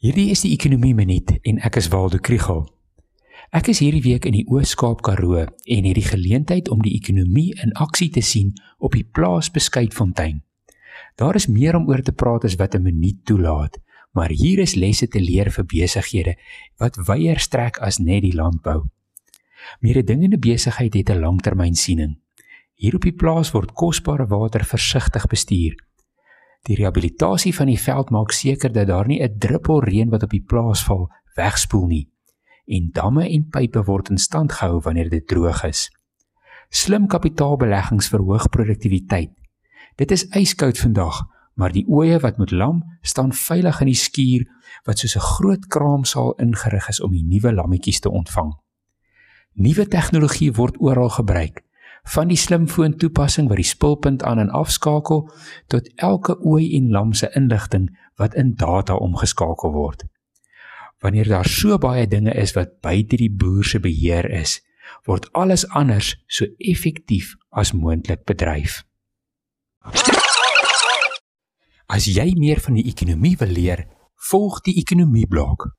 Hierdie is die Ekonomie Minuut en ek is Waldo Krugel. Ek is hierdie week in die Oos-Kaap Karoo en het die geleentheid om die ekonomie in aksie te sien op die plaas Beskuitfontein. Daar is meer om oor te praat as wat 'n minuut toelaat, maar hier is lesse te leer vir besighede wat wyeer strek as net die landbou. Mededingende besigheid het 'n langtermynsiening. Hier op die plaas word kosbare water versigtig bestuur Die rehabilitasie van die veld maak seker dat daar nie 'n druppel reën wat op die plaas val wegspoel nie en damme en pype word in stand gehou wanneer dit droog is. Slim kapitaalbeleggings verhoog produktiwiteit. Dit is yskoud vandag, maar die oeye wat moet lam staan veilig in die skuur wat soos 'n groot kraamsaal ingerig is om die nuwe lammetjies te ontvang. Nuwe tegnologie word oral gebruik van die slimfoon toepassing wat die spulpunt aan en afskakel tot elke ooi en lam se inligting wat in data omgeskakel word. Wanneer daar so baie dinge is wat buite die boer se beheer is, word alles anders so effektief as moontlik bedryf. As jy meer van die ekonomie wil leer, volg die ekonomie blok.